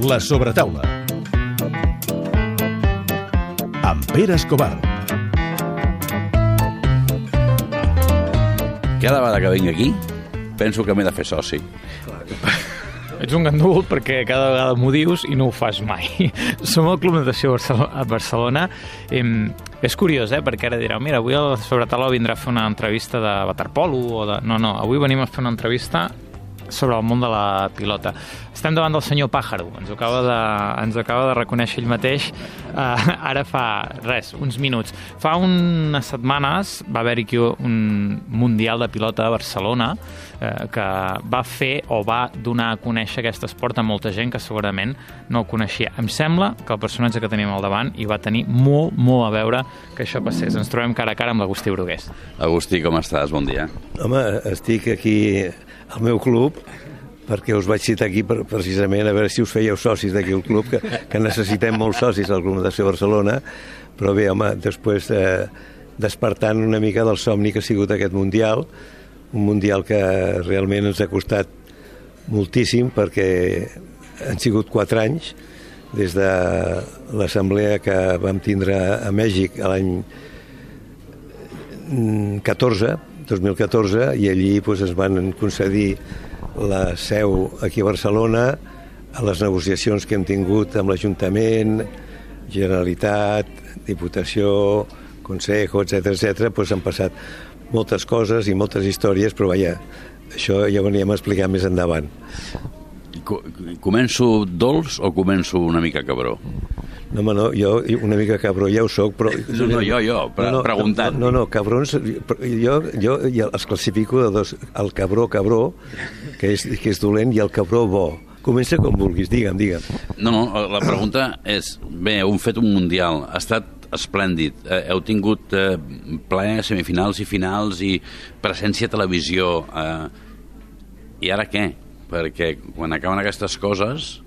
La sobretaula. Amb Pere Escobar. Cada vegada que vinc aquí, penso que m'he de fer soci. Ets un gandul perquè cada vegada m'ho dius i no ho fas mai. Som al Club Natació a Barcelona. Em, és curiós, eh? Perquè ara direu, mira, avui a la Sobretaula vindrà a fer una entrevista de waterpolo o de... No, no, avui venim a fer una entrevista sobre el món de la pilota. Estem davant del senyor Pàjaro, ens ho acaba de, ens ho acaba de reconèixer ell mateix eh, ara fa, res, uns minuts. Fa unes setmanes va haver-hi aquí un Mundial de Pilota a Barcelona eh, que va fer o va donar a conèixer aquest esport a molta gent que segurament no el coneixia. Em sembla que el personatge que tenim al davant hi va tenir molt, molt a veure que això passés. Ens trobem cara a cara amb l'Agustí Brugués. Agustí, com estàs? Bon dia. Home, estic aquí al meu club perquè us vaig citar aquí per, precisament a veure si us fèieu socis d'aquí al club, que, que necessitem molts socis al Club Natació Barcelona, però bé, home, després eh, despertant una mica del somni que ha sigut aquest Mundial, un Mundial que realment ens ha costat moltíssim perquè han sigut quatre anys des de l'assemblea que vam tindre a Mèxic l'any 14, 2014, i allí doncs, es van concedir la seu aquí a Barcelona a les negociacions que hem tingut amb l'Ajuntament, Generalitat, Diputació, Consejo, etc etc, doncs han passat moltes coses i moltes històries, però vaja, això ja ho veníem a explicar més endavant. Co- Començo dolç o començo una mica cabró? No, home, no, jo una mica cabró ja ho soc, però... No, no, jo, jo, pre- preguntant. No, no, cabrons, jo, jo ja els classifico de dos, el cabró, cabró, que és, que és dolent, i el cabró bo. Comença com vulguis, digue'm, digue'm. No, no, la pregunta és, bé, heu fet un Mundial, ha estat esplèndid, eh, heu tingut eh, ple semifinals i finals i presència a televisió, eh, i ara què? Perquè quan acaben aquestes coses,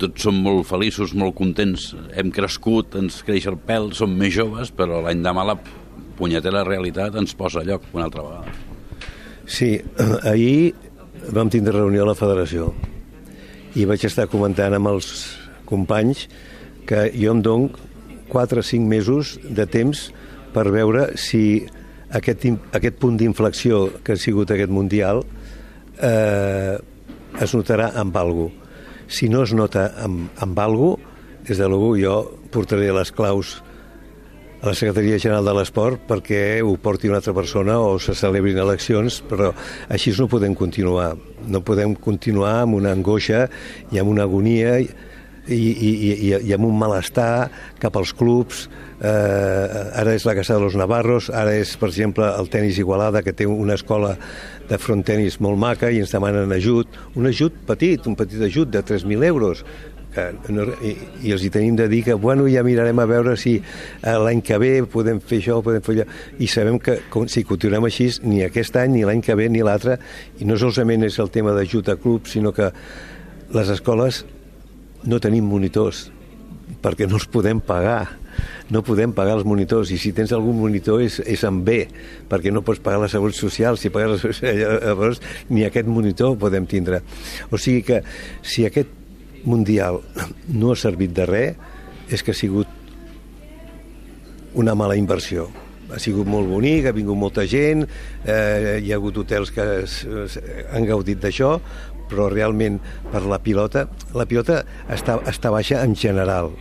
tots som molt feliços, molt contents, hem crescut, ens creix el pèl, som més joves, però l'any demà la punyetera realitat ens posa a lloc una altra vegada. Sí, ahir vam tindre reunió a la federació i vaig estar comentant amb els companys que jo em dono 4 o 5 mesos de temps per veure si aquest, aquest punt d'inflexió que ha sigut aquest Mundial eh, es notarà amb algú. Si no es nota amb, amb algú, des de l'algú jo portaré les claus a la Secretaria General de l'Esport perquè ho porti una altra persona o se celebrin eleccions, però així no podem continuar. No podem continuar amb una angoixa i amb una agonia i, i, i, i, amb un malestar cap als clubs. Eh, ara és la Casa de los Navarros, ara és, per exemple, el tennis Igualada, que té una escola de front tenis molt maca i ens demanen ajut. Un ajut petit, un petit ajut de 3.000 euros que no, i, i els hi tenim de dir que bueno, ja mirarem a veure si eh, l'any que ve podem fer això, podem fer allò i sabem que com, si continuem així ni aquest any, ni l'any que ve, ni l'altre i no solament és el tema d'ajut a clubs sinó que les escoles no tenim monitors perquè no els podem pagar. No podem pagar els monitors i si tens algun monitor és, és en B perquè no pots pagar la seguretat social. Si pagues la seguretat llavors ni aquest monitor podem tindre. O sigui que si aquest Mundial no ha servit de res és que ha sigut una mala inversió. Ha sigut molt bonic, ha vingut molta gent, eh, hi ha hagut hotels que han gaudit d'això, però realment per la pilota, la pilota està, està baixa en general,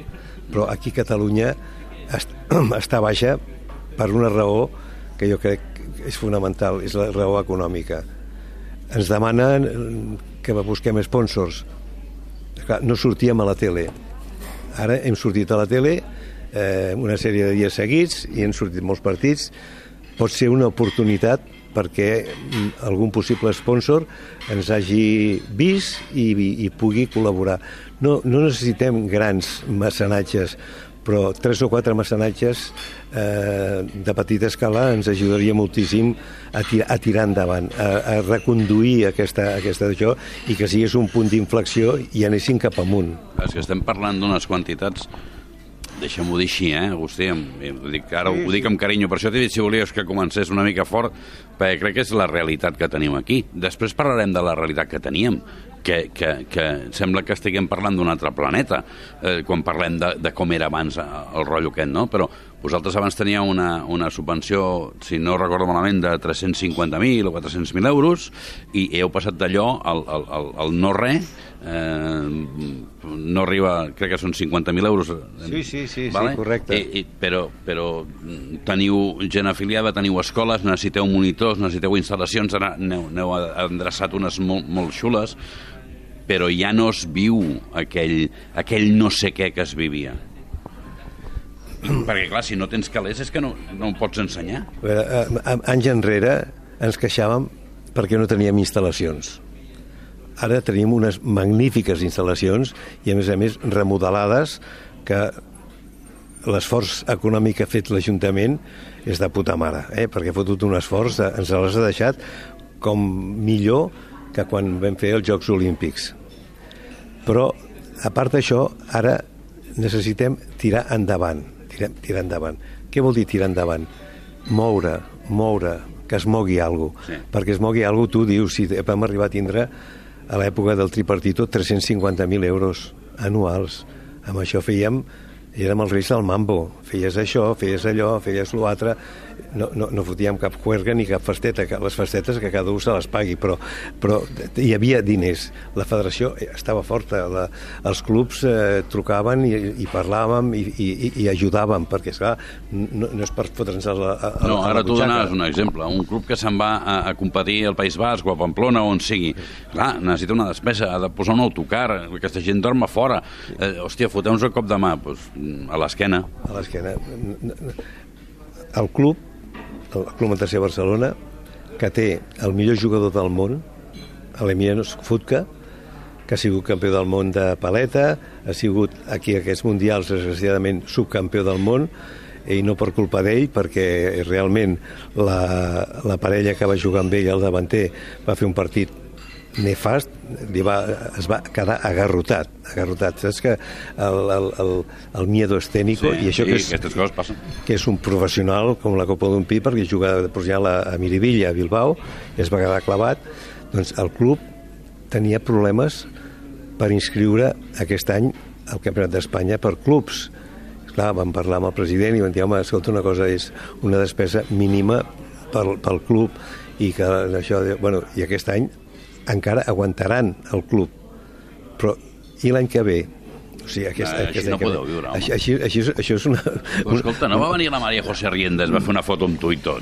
però aquí a Catalunya est, està baixa per una raó que jo crec que és fonamental, és la raó econòmica. Ens demanen que busquem sponsors. Clar, no sortíem a la tele. Ara hem sortit a la tele eh, una sèrie de dies seguits i han sortit molts partits. Pot ser una oportunitat perquè mm, algun possible sponsor ens hagi vist i, i, i pugui col·laborar. No, no necessitem grans mecenatges, però tres o quatre mecenatges eh, de petita escala ens ajudaria moltíssim a, tirar, a tirar endavant, a, a reconduir aquesta, aquesta d'això i que sigués un punt d'inflexió i anéssim cap amunt. És que estem parlant d'unes quantitats deixem-ho dir així, eh, Agustí? Em, dic, ara ho dic amb carinyo, per això t'he dit si volies que comencés una mica fort, perquè crec que és la realitat que tenim aquí. Després parlarem de la realitat que teníem, que, que, que sembla que estiguem parlant d'un altre planeta eh, quan parlem de, de com era abans eh, el rotllo aquest, no? Però vosaltres abans teníeu una, una subvenció, si no recordo malament, de 350.000 o 400.000 euros i heu passat d'allò al, al, al, al no res, eh, no arriba, crec que són 50.000 euros. Sí, sí, sí, sí correcte. I, i, però, però teniu gent afiliada, teniu escoles, necessiteu monitors, necessiteu instal·lacions, n'heu, n'heu endreçat unes molt, molt xules, però ja no es viu aquell, aquell no sé què que es vivia. Perquè, clar, si no tens calés és que no, no ho pots ensenyar. veure, eh, anys enrere ens queixàvem perquè no teníem instal·lacions. Ara tenim unes magnífiques instal·lacions i, a més a més, remodelades que l'esforç econòmic que ha fet l'Ajuntament és de puta mare, eh? perquè ha fotut un esforç, de, ens les ha deixat com millor que quan vam fer els Jocs Olímpics. Però, a part d'això, ara necessitem tirar endavant tirar, tirar endavant. Què vol dir tirar endavant? Moure, moure, que es mogui alguna cosa. Sí. Perquè es mogui alguna cosa, tu dius, si vam arribar a tindre a l'època del tripartito 350.000 euros anuals. Amb això fèiem érem els reis del mambo. Feies això, feies allò, feies l'altre, no, no, no fotíem cap juerga ni cap festeta, que les festetes que cada un se les pagui, però, però hi havia diners. La federació estava forta, la, els clubs eh, trucaven i, i parlàvem i, i, i ajudàvem, perquè, esclar, no, no és per fotre'ns a la a, No, ara la tu donaves un exemple. Un club que se'n va a, a competir al País Basc o a Pamplona o on sigui. Clar, necessita una despesa, ha de posar un autocar, aquesta gent dorm a fora. Eh, hòstia, foteu-nos el cop de mà, doncs, a l'esquena. A l'esquena. El club el Club Natació Barcelona, que té el millor jugador del món, l'Emiliano Futka, que ha sigut campió del món de paleta, ha sigut aquí aquests mundials, desgraciadament, subcampió del món, i no per culpa d'ell, perquè realment la, la parella que va jugar amb ell, el davanter, va fer un partit nefast, li va, es va quedar agarrotat, agarrotat. Saps que el, el, el, el miedo escénico, sí, i això sí, que és, aquestes coses passen. que és un professional com la Copa d'un Pi, perquè juga pues, ja a, a Miribilla, a Bilbao, i es va quedar clavat, doncs el club tenia problemes per inscriure aquest any al Campionat d'Espanya per clubs. Clar, vam parlar amb el president i vam dir, home, escolta, una cosa és una despesa mínima pel, pel club i que això, bueno, i aquest any encara aguantaran el club. Però i l'any que ve? O sigui, aquest, Ah, aquest així no podeu viure, home. Així, així, així, és- això és una... Però, escolta, no va venir la Maria José Riendes, va fer una foto amb tu i tot.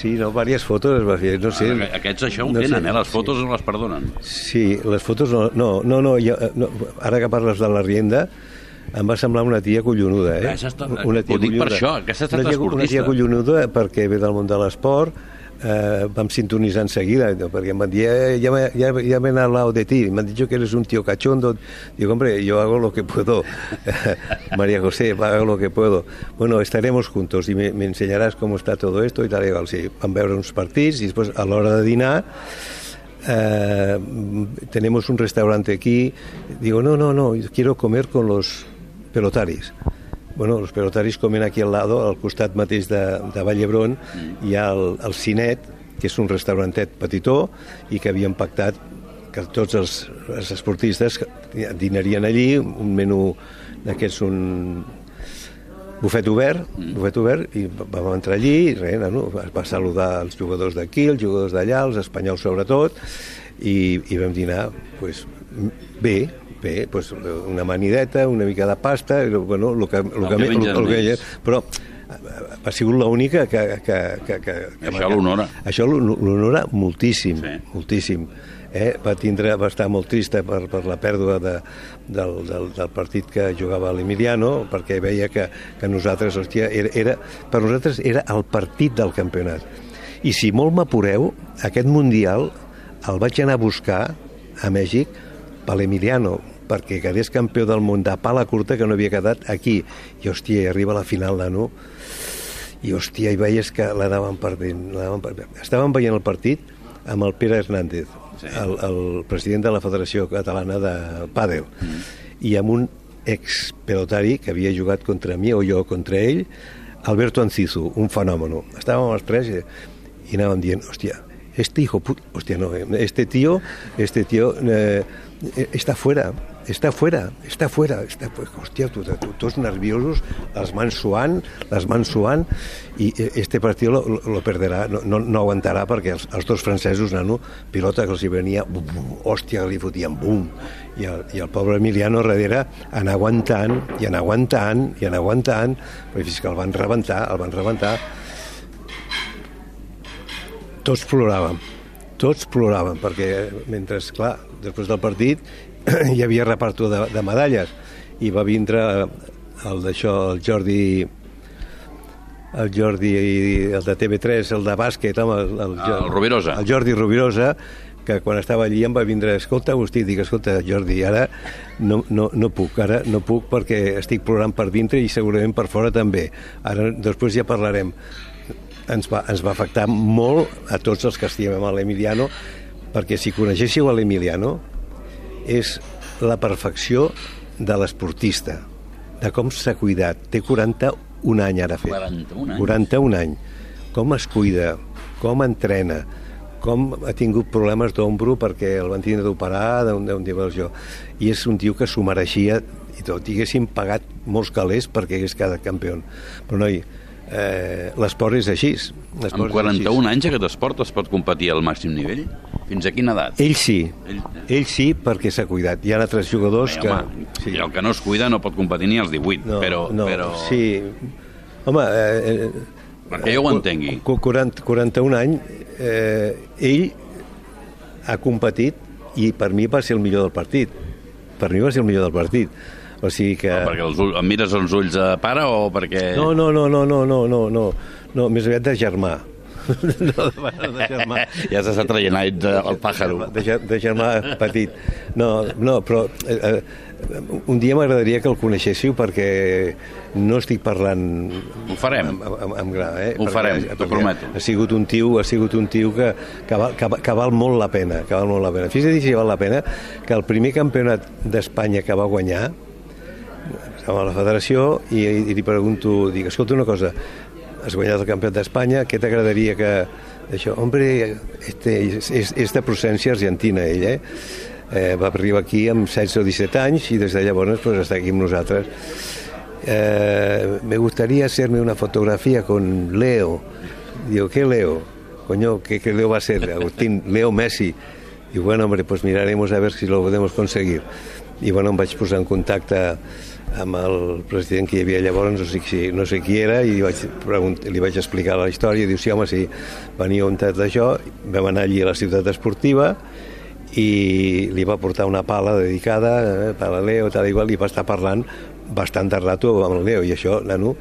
Sí, no, diverses fotos es va fer, no sé... Ah, Aquests això ho no tenen, sé, eh? Les fotos no les perdonen. Sí, les fotos no... No, no, no, jo, no ara que parles de la rienda, em va semblar una tia collonuda, eh? Aquesta està- una ho dic per això, aquesta ha estat una tia, una tia collonuda perquè ve del món de l'esport, eh, vam sintonitzar enseguida, perquè em van dir, eh, ya, me, ya, ya de ti, me han dicho que eres un tío cachondo. Digo, hombre, yo hago lo que puedo. María José, hago lo que puedo. Bueno, estaremos juntos y me, me enseñarás cómo está todo esto y tal. Igual, sí, vam veure uns partits i després, a l'hora de dinar, eh, tenemos un restaurante aquí. Digo, no, no, no, quiero comer con los pelotaris. Bueno, los pelotaris comen aquí al lado, al costat mateix de, de Vall d'Hebron, hi ha el, el Cinet, que és un restaurantet petitó i que havien pactat que tots els, els esportistes dinarien allí, un menú d'aquests, un bufet obert, bufet obert, i vam entrar allí, i res, no, va saludar els jugadors d'aquí, els jugadors d'allà, els espanyols sobretot, i, i vam dinar pues, bé, bé, pues, una manideta, una mica de pasta, bueno, el que, el El que el que- ells. però ha sigut l'única que, que, que, que, que Això l'honora. Això l'hon- l'honora moltíssim, Sí. moltíssim. Eh? Va, tindre, va estar molt trista per, per la pèrdua de, del, del, del partit que jugava l'Emiliano, perquè veia que, que nosaltres, hòstia, era, era, per nosaltres era el partit del campionat. I si molt m'apureu, aquest Mundial el vaig anar a buscar a Mèxic per l'Emiliano, perquè quedés campió del món de pala curta que no havia quedat aquí. I, hòstia, i arriba a la final d'ano i, hòstia, i veies que l'anaven perdent. perdent. Estàvem veient el partit amb el Pere Hernández, Sí. el, el president de la Federació Catalana de Pàdel, mm. i amb un ex-pelotari que havia jugat contra mi o jo contra ell, Alberto Ancizu, un fenòmeno. Estàvem els tres i, i anàvem dient, hòstia, este hijo puta, hostia, no, este tío, este tío eh, está fuera, està fora, està fora, està, hòstia, tu, tu, tots nerviosos, les mans suant, les mans suant, i este partit lo, lo, perderà, no, no, no aguantarà perquè els, els dos francesos, nano, pilota que els hi venia, bum, bum, hòstia, li fotien bum, i el, i el pobre Emiliano darrere anar aguantant, i anar aguantant, i anar aguantant, però fins que el van rebentar, el van rebentar, tots ploràvem, tots ploràvem, perquè mentre, clar, després del partit hi havia reparto de, de medalles i va vindre el d'això, el Jordi el Jordi, el de TV3, el de bàsquet, home, el, el, el Rovirosa. El Jordi Rovirosa, que quan estava allí em va vindre, escolta, Agustí, dic, escolta, Jordi, ara no, no, no puc, ara no puc perquè estic plorant per dintre i segurament per fora també. Ara, després ja parlarem ens va, ens va afectar molt a tots els que estimem a l'Emiliano, perquè si coneixéssiu a l'Emiliano, és la perfecció de l'esportista, de com s'ha cuidat. Té 41 anys ara fet. 41 anys. 41 anys. Com es cuida, com entrena, com ha tingut problemes d'ombro perquè el van tindre d'operar d'un jo. I és un tio que s'ho mereixia i tot. I haguessin pagat molts calés perquè hagués quedat campió. Però, noi, eh, l'esport és així. Amb 41 anys aquest esport es pot competir al màxim nivell? Fins a quina edat? Ell sí, Ell- ell sí perquè s'ha cuidat. Hi ha altres jugadors Bé, que... home, sí. El que no es cuida no pot competir ni als 18, no, però, no, però... Sí, home... Eh, eh, Perquè jo ho entengui. cu- 40, 41 anys, eh, ell ha competit i per mi va ser el millor del partit. Per mi va ser el millor del partit. O sigui que... No, perquè els ull, em mires els ulls de pare o perquè... No, no, no, no, no, no, no, no, no més aviat de germà. no, de, de germà. Ja s'està traient aire del pàjaro. De, ger- de germà petit. No, no però eh, eh, un dia m'agradaria que el coneixéssiu perquè no estic parlant Ho farem. amb, amb, amb gra, eh? Ho Perquè- farem, t'ho prometo. Ha sigut un tio, ha sigut un tio que, que, val, que, que val molt la pena, que val molt la pena. Fixa't si val la pena que el primer campionat d'Espanya que va guanyar estava a la federació i, i li pregunto, dic, escolta una cosa, has guanyat el campionat d'Espanya, què t'agradaria que... Això, hombre, este, és de procedència argentina, ell, eh? eh? Va arribar aquí amb 16 o 17 anys i des de llavors pues, està aquí amb nosaltres. Eh, me gustaría hacerme una fotografía con Leo. Digo, ¿qué Leo? Coño, ¿qué, qué Leo va ser? Agustín, Leo Messi. Y bueno, hombre, pues miraremos a ver si lo podemos conseguir. I bueno, em vaig posar en contacte amb el president que hi havia llavors, no sé, si, no sé qui era, i vaig, li vaig explicar la història, i diu, sí, home, sí, venia un tat d'això, vam anar allí a la ciutat esportiva, i li va portar una pala dedicada, eh, per a Leo, tal igual, i va estar parlant bastant de rato amb el Leo, i això, nano,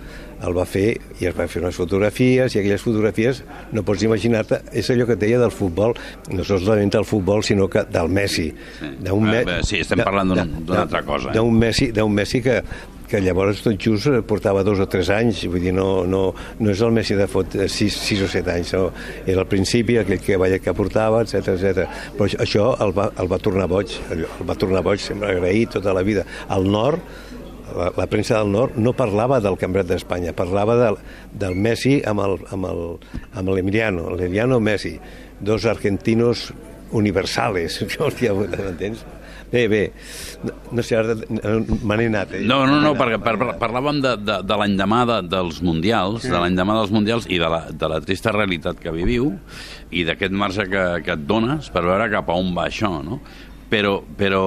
el va fer, i es va fer unes fotografies, i aquelles fotografies, no pots imaginar-te, és allò que et deia del futbol, no solament del futbol, sinó que del Messi. D'un Ah, Me- sí, estem parlant d'una altra cosa, eh? D'un Messi, Messi que, que llavors tot just portava dos o tres anys, vull dir, no, no, no és el Messi de fot eh, sis, sis o set anys, no? era al principi aquell que, veia que portava, etc etc. Però això- això el va, el va tornar boig, el va tornar boig, sempre agraït tota la vida. Al nord, la, la premsa del nord no parlava del Campionat d'Espanya, parlava del, del Messi amb el- amb el- amb l'Emiliano, l'Emiliano Messi, dos argentinos universales, hòstia, m'entens? Bé, bé, no, no sé, ara me n'he anat. Eh? No, no, no, perquè par par parlàvem de, de, de l'endemà de, dels Mundials, de l'endemà dels Mundials i de la, de la trista realitat que viviu i d'aquest marge que, que et dones per veure cap a on va això, no? Però, però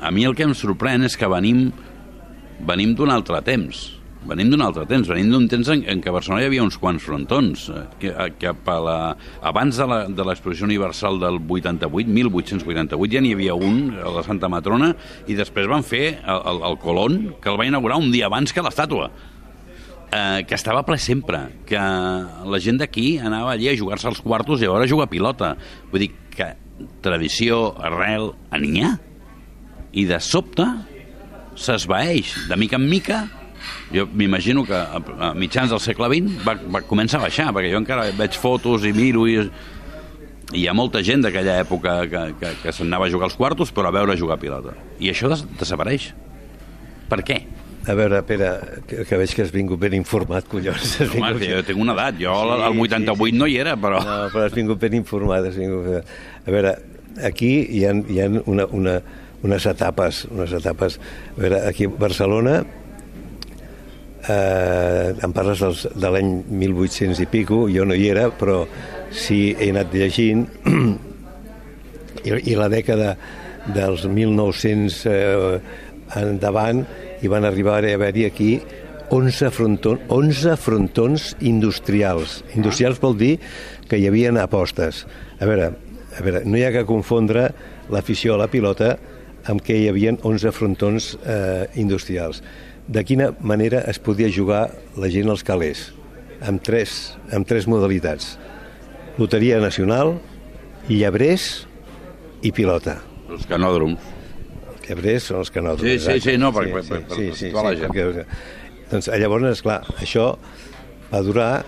a mi el que em sorprèn és que venim, venim d'un altre temps. Venim d'un altre temps, venim d'un temps en, en què a Barcelona hi havia uns quants frontons, eh, que, eh, que a la, abans de l'exposició universal del 88, 1888, ja n'hi havia un, a la Santa Matrona, i després van fer el, el, el Colón, que el va inaugurar un dia abans que l'estàtua eh, que estava ple sempre, que la gent d'aquí anava allí a jugar-se als quartos i a veure jugar a pilota. Vull dir que tradició, arrel, n'hi ha. I de sobte s'esvaeix, de mica en mica, jo m'imagino que a, a mitjans del segle XX va, va començar a baixar, perquè jo encara veig fotos i miro i, i hi ha molta gent d'aquella època que, que, que se'n anava a jugar als quartos però a veure jugar a pilota. I això des desapareix. Per què? a veure, Pere, que, que veig que has vingut ben informat, collons. Has Home, vingut... jo tinc una edat, jo Sí, al 88 sí, sí. no hi era, però... No, però has vingut ben informat. Has vingut... A veure, aquí hi ha, hi ha una, una, unes etapes, unes etapes. A veure, aquí a Barcelona, eh, em parles dels, de l'any 1800 i pico, jo no hi era, però sí he anat llegint, i, i la dècada dels 1900 eh, endavant hi van arribar a haver-hi aquí 11 frontons, 11 frontons industrials. Industrials vol dir que hi havia apostes. A veure, a veure, no hi ha que confondre l'afició a la pilota amb què hi havia 11 frontons eh, industrials. De quina manera es podia jugar la gent als calés? Amb tres, amb tres modalitats. Loteria nacional, llebrers i pilota. Els canòdroms. Els llebrers són els canòdroms. Sí, sí, sí, no, per- per- per- per situar la gent. perquè, doncs llavors, esclar, això va durar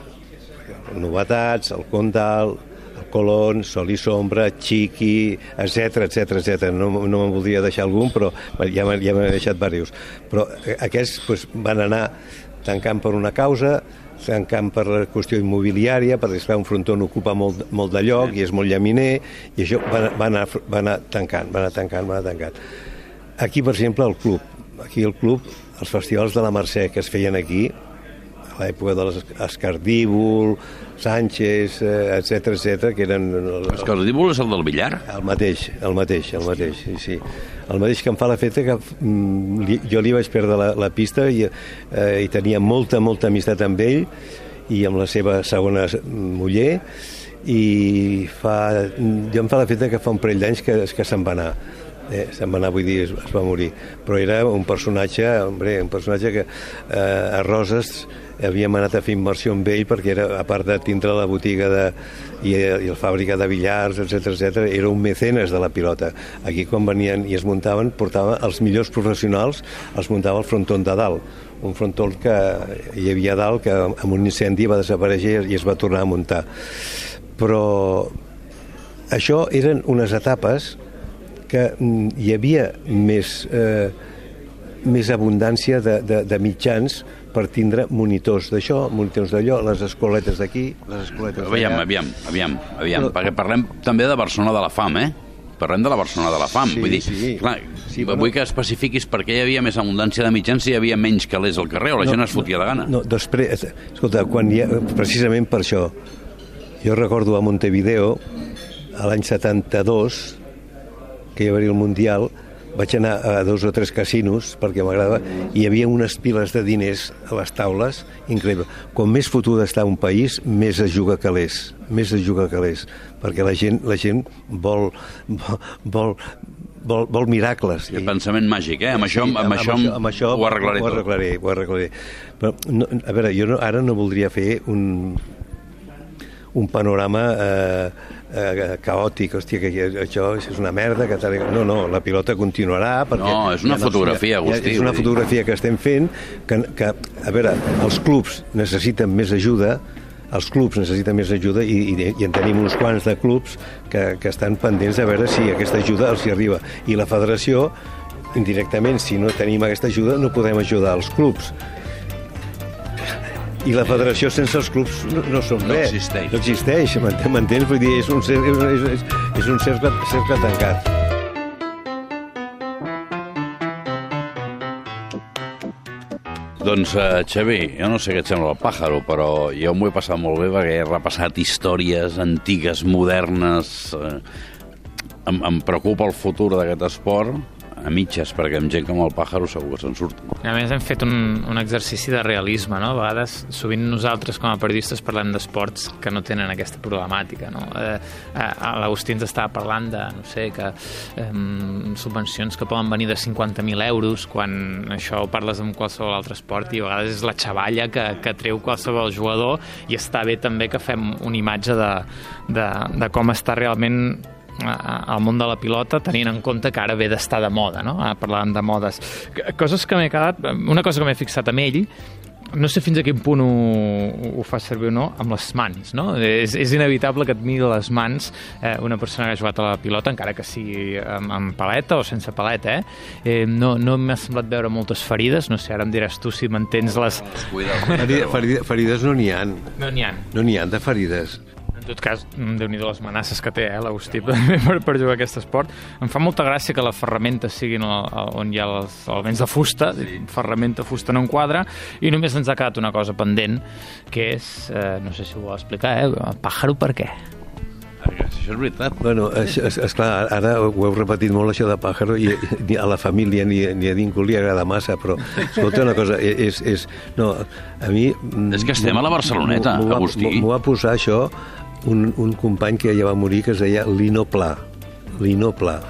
novetats, el Condal, Colón, Sol i Sombra, Chiqui, etc etc etc. No, no me'n voldria deixar algun, però ja m'he ja deixat diversos. Però eh, aquests doncs, van anar tancant per una causa, tancant per la qüestió immobiliària, perquè esclar, un frontó ocupa molt, molt de lloc i és molt llaminer, i això va, va, anar, va anar tancant, va anar tancant, va anar tancant. Aquí, per exemple, el club. Aquí el club, els festivals de la Mercè que es feien aquí, a l'època de l'Escardíbol, Sánchez, eh, etc etc, que eren... El, És el del billar? el mateix, el mateix, el mateix, sí, sí. El mateix que em fa l'efecte que mm, li, jo li vaig perdre la, la pista i, eh, i tenia molta, molta amistat amb ell i amb la seva segona muller i fa, jo em fa l'efecte que fa un parell d'anys que, que se'n va anar eh, se'n va anar, vull dir, es, es va morir però era un personatge, hombre, un personatge que eh, a Roses havíem anat a fer immersió amb ell perquè era, a part de tindre la botiga de, i, i la fàbrica de billars, etc etc, era un mecenes de la pilota. Aquí quan venien i es muntaven, portava els millors professionals, els muntava el fronton de dalt, un fronton que hi havia dalt que amb un incendi va desaparèixer i es va tornar a muntar. Però això eren unes etapes que mm, hi havia més, eh, més abundància de, de, de mitjans per tindre monitors d'això, monitors d'allò, les escoletes d'aquí, les escoletes Aviam, d'allà. aviam, aviam, aviam, Però- perquè parlem també de Barcelona de la fam, eh? Parlem de la Barcelona de la fam. Sí, vull dir, sí. clar, Sí, vull però- que especifiquis per què hi havia més abundància de mitjans si hi havia menys calés al carrer o la gent es fotia de gana. No, després, escolta, quan hi ha, precisament per això, jo recordo a Montevideo, a l'any 72, que hi va haver el Mundial, vaig anar a dos o tres casinos perquè m'agradava, i hi havia unes piles de diners a les taules, increïble. Com més fotuda està un país, més es juga calés, més es juga calés, perquè la gent, la gent vol, vol, vol, vol miracles. El pensament màgic, eh? Amb això, amb, amb, això, això, amb això ho arreglaré ho tot. arreglaré, ho arreglaré. Però, no, a veure, jo no, ara no voldria fer un, un panorama eh, eh, caòtic, hòstia, que això és una merda, que tal... no, no, la pilota continuarà perquè... No, és una hi ha- fotografia, Agustí, És una fotografia que estem fent que, que, a veure, els clubs necessiten més ajuda els clubs necessiten més ajuda i, i, i en tenim uns quants de clubs que, que estan pendents de veure si aquesta ajuda els hi arriba. I la federació, indirectament, si no tenim aquesta ajuda, no podem ajudar els clubs. I la federació sense els clubs no, no són No res. existeix. No existeix, m'ent- m'entens? Vull dir, és un, és, és, és un cercle, cercle tancat. Doncs, uh, Xavi, jo no sé què et sembla el pàjaro, però jo m'ho he passat molt bé perquè he repassat històries antigues, modernes... Uh, em, em preocupa el futur d'aquest esport a mitges, perquè amb gent com el pàjaro segur que se'n surt. A més, hem fet un, un exercici de realisme, no? A vegades, sovint nosaltres, com a periodistes, parlem d'esports que no tenen aquesta problemàtica, no? Eh, eh, L'Agustí ens estava parlant de, no sé, que eh, subvencions que poden venir de 50.000 euros, quan això ho parles amb qualsevol altre esport i a vegades és la xavalla que, que treu qualsevol jugador i està bé també que fem una imatge de, de, de com està realment al món de la pilota tenint en compte que ara ve d'estar de moda no? ara parlàvem de modes coses que m'he quedat una cosa que m'he fixat amb ell no sé fins a quin punt ho, ho fa servir o no, amb les mans, no? És, és inevitable que et miri les mans eh, una persona que ha jugat a la pilota, encara que sigui amb, amb paleta o sense paleta, eh? eh no no m'ha semblat veure moltes ferides, no sé, ara em diràs tu si mantens les... Ferides, ferides, ferides no n'hi ha. No n'hi ha. No n'hi ha de ferides. En tot cas, déu nhi les amenaces que té, eh, l'Agustí, per, per jugar a aquest esport. Em fa molta gràcia que la ferramenta sigui on hi ha els elements de fusta, sí. ferramenta, fusta no enquadra, i només ens ha quedat una cosa pendent, que és, eh, no sé si ho vol explicar, eh, el pàjaro per què? Això és veritat. Bueno, és, és, esclar, ara ho heu repetit molt, això de pàjaro, i, i a la família ni, ni a ningú li agrada massa, però, escolta una cosa, és... és no, a mi... És que estem a la Barceloneta, Agustí. M'ho va posar això un, un company que ja va morir que es deia Lino Pla, Lino Pla,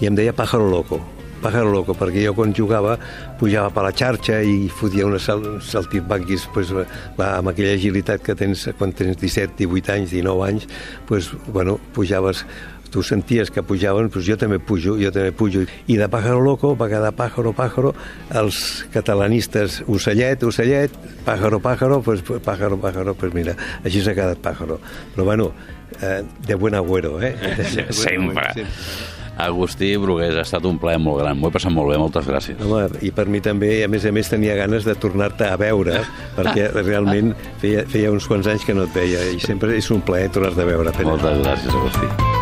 i em deia Pájaro Loco, Pájaro Loco, perquè jo quan jugava pujava per la xarxa i fotia una sal, saltimbanquis pues, va, amb aquella agilitat que tens quan tens 17, 18 anys, 19 anys, pues, bueno, pujaves tu senties que pujaven, doncs jo també pujo, jo també pujo. I de Pájaro Loco va quedar Pájaro, Pájaro, els catalanistes Ocellet, Ocellet, Pájaro, Pájaro, pues Pájaro, Pájaro, pues mira, així s'ha quedat Pájaro. Però bueno, eh, de buen agüero, eh? Sempre. Sempre. Agustí Brugués, ha estat un plaer molt gran. M'ho he passat molt bé, moltes gràcies. Home, i per mi també, a més a més, tenia ganes de tornar-te a veure, perquè realment feia, feia uns quants anys que no et veia, i sempre és un plaer tornar-te a veure. Moltes gràcies, Agustí.